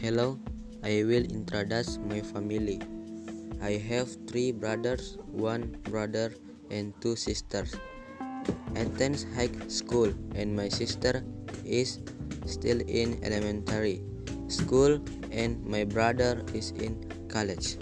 Hello. I will introduce my family. I have three brothers, one brother, and two sisters. Attends high school, and my sister is still in elementary school, and my brother is in college.